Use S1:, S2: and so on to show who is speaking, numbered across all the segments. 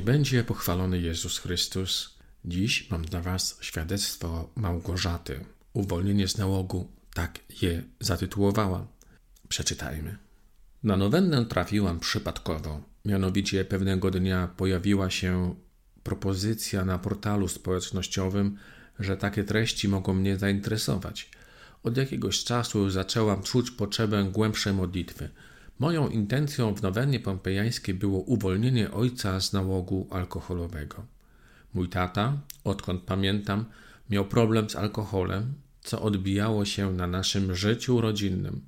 S1: Niech będzie pochwalony Jezus Chrystus. Dziś mam dla Was świadectwo Małgorzaty. Uwolnienie z nałogu, tak je zatytułowałam. Przeczytajmy. Na nowennę trafiłam przypadkowo. Mianowicie pewnego dnia pojawiła się propozycja na portalu społecznościowym, że takie treści mogą mnie zainteresować. Od jakiegoś czasu zaczęłam czuć potrzebę głębszej modlitwy – Moją intencją w nowennie pompejańskiej było uwolnienie ojca z nałogu alkoholowego. Mój tata, odkąd pamiętam, miał problem z alkoholem, co odbijało się na naszym życiu rodzinnym.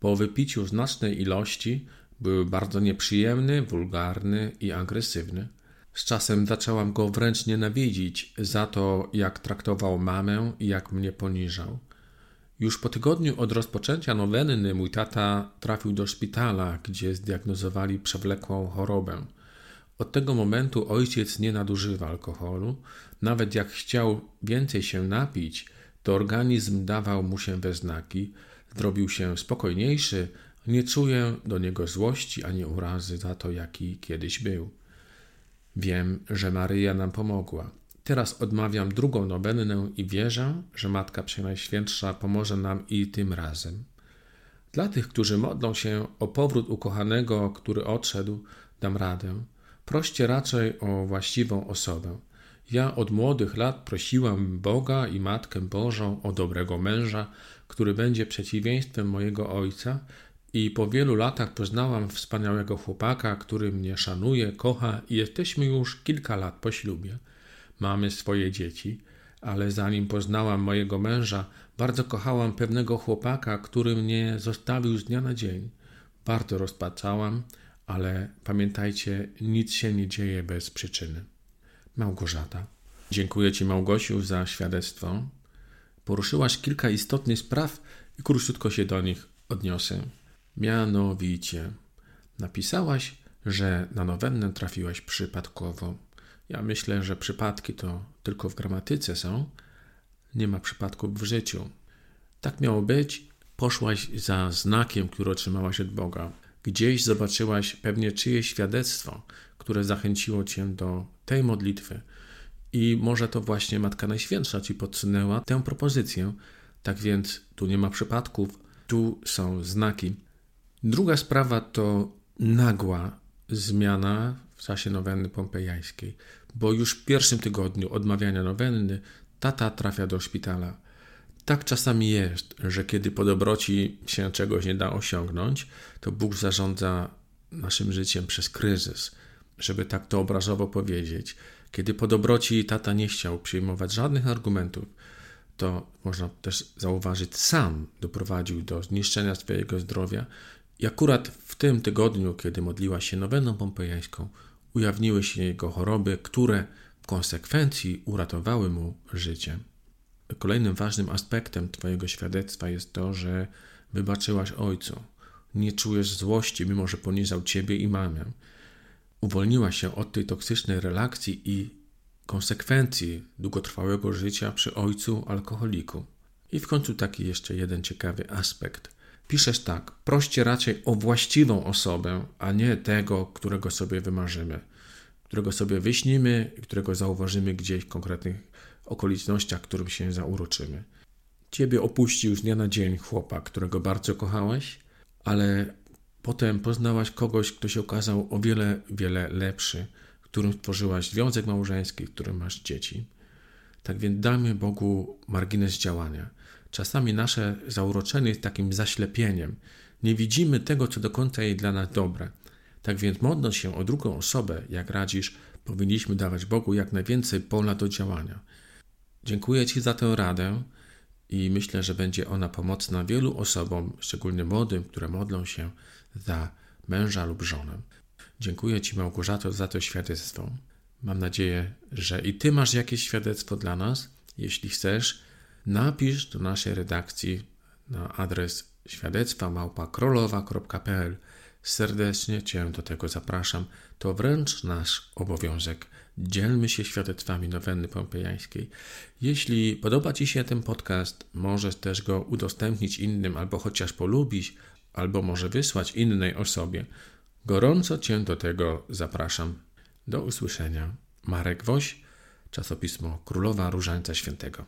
S1: Po wypiciu znacznej ilości był bardzo nieprzyjemny, wulgarny i agresywny. Z czasem zaczęłam go wręcz nienawidzić za to, jak traktował mamę i jak mnie poniżał. Już po tygodniu od rozpoczęcia nowenny mój tata trafił do szpitala, gdzie zdiagnozowali przewlekłą chorobę. Od tego momentu ojciec nie nadużywa alkoholu. Nawet jak chciał więcej się napić, to organizm dawał mu się we znaki. Zrobił się spokojniejszy, nie czuję do niego złości ani urazy za to, jaki kiedyś był. Wiem, że Maryja nam pomogła. Teraz odmawiam drugą nowennę i wierzę, że Matka Przenajświętsza pomoże nam i tym razem. Dla tych, którzy modlą się o powrót ukochanego, który odszedł, dam radę. Proście raczej o właściwą osobę. Ja od młodych lat prosiłam Boga i Matkę Bożą o dobrego męża, który będzie przeciwieństwem mojego ojca, i po wielu latach poznałam wspaniałego chłopaka, który mnie szanuje, kocha i jesteśmy już kilka lat po ślubie. Mamy swoje dzieci, ale zanim poznałam mojego męża, bardzo kochałam pewnego chłopaka, który mnie zostawił z dnia na dzień. Bardzo rozpaczałam, ale pamiętajcie, nic się nie dzieje bez przyczyny. Małgorzata. Dziękuję Ci, Małgosiu, za świadectwo. Poruszyłaś kilka istotnych spraw i króciutko się do nich odniosę. Mianowicie, napisałaś, że na nowennę trafiłaś przypadkowo. Ja myślę, że przypadki to tylko w gramatyce są, nie ma przypadków w życiu. Tak miało być, poszłaś za znakiem, który otrzymałaś od Boga. Gdzieś zobaczyłaś pewnie czyjeś świadectwo, które zachęciło cię do tej modlitwy. I może to właśnie Matka Najświętsza ci podsunęła tę propozycję. Tak więc tu nie ma przypadków, tu są znaki. Druga sprawa to nagła zmiana w czasie nowenny pompejańskiej, bo już w pierwszym tygodniu odmawiania nowenny tata trafia do szpitala. Tak czasami jest, że kiedy po dobroci się czegoś nie da osiągnąć, to Bóg zarządza naszym życiem przez kryzys. Żeby tak to obrazowo powiedzieć, kiedy po dobroci tata nie chciał przyjmować żadnych argumentów, to można też zauważyć, sam doprowadził do zniszczenia swojego zdrowia i akurat w tym tygodniu, kiedy modliła się noweną pompejańską, ujawniły się jego choroby, które w konsekwencji uratowały mu życie. Kolejnym ważnym aspektem Twojego świadectwa jest to, że wybaczyłaś ojcu. Nie czujesz złości, mimo że poniżał Ciebie i mamę. Uwolniła się od tej toksycznej relacji i konsekwencji długotrwałego życia przy ojcu alkoholiku. I w końcu taki jeszcze jeden ciekawy aspekt – piszesz tak: proście raczej o właściwą osobę, a nie tego, którego sobie wymarzymy, którego sobie wyśnimy, którego zauważymy gdzieś w konkretnych okolicznościach, którym się zauroczymy. Ciebie opuścił z dnia na dzień chłopak, którego bardzo kochałeś, ale potem poznałaś kogoś, kto się okazał o wiele, wiele lepszy, którym stworzyłaś związek małżeński, którym masz dzieci. Tak więc dajmy Bogu margines działania Czasami nasze zauroczenie jest takim zaślepieniem. Nie widzimy tego, co do końca jest dla nas dobre. Tak więc modląc się o drugą osobę, jak radzisz, powinniśmy dawać Bogu jak najwięcej pola do działania. Dziękuję Ci za tę radę i myślę, że będzie ona pomocna wielu osobom, szczególnie młodym, które modlą się za męża lub żonę. Dziękuję Ci, Małgorzato, za to świadectwo. Mam nadzieję, że i Ty masz jakieś świadectwo dla nas. Jeśli chcesz, napisz do naszej redakcji na adres świadectwa małpakrolowa.pl. Serdecznie Cię do tego zapraszam. To wręcz nasz obowiązek. Dzielmy się świadectwami nowenny pompejańskiej. Jeśli podoba Ci się ten podcast, możesz też go udostępnić innym, albo chociaż polubić, albo może wysłać innej osobie. Gorąco Cię do tego zapraszam. Do usłyszenia. Marek Woś, czasopismo Królowa Różańca Świętego.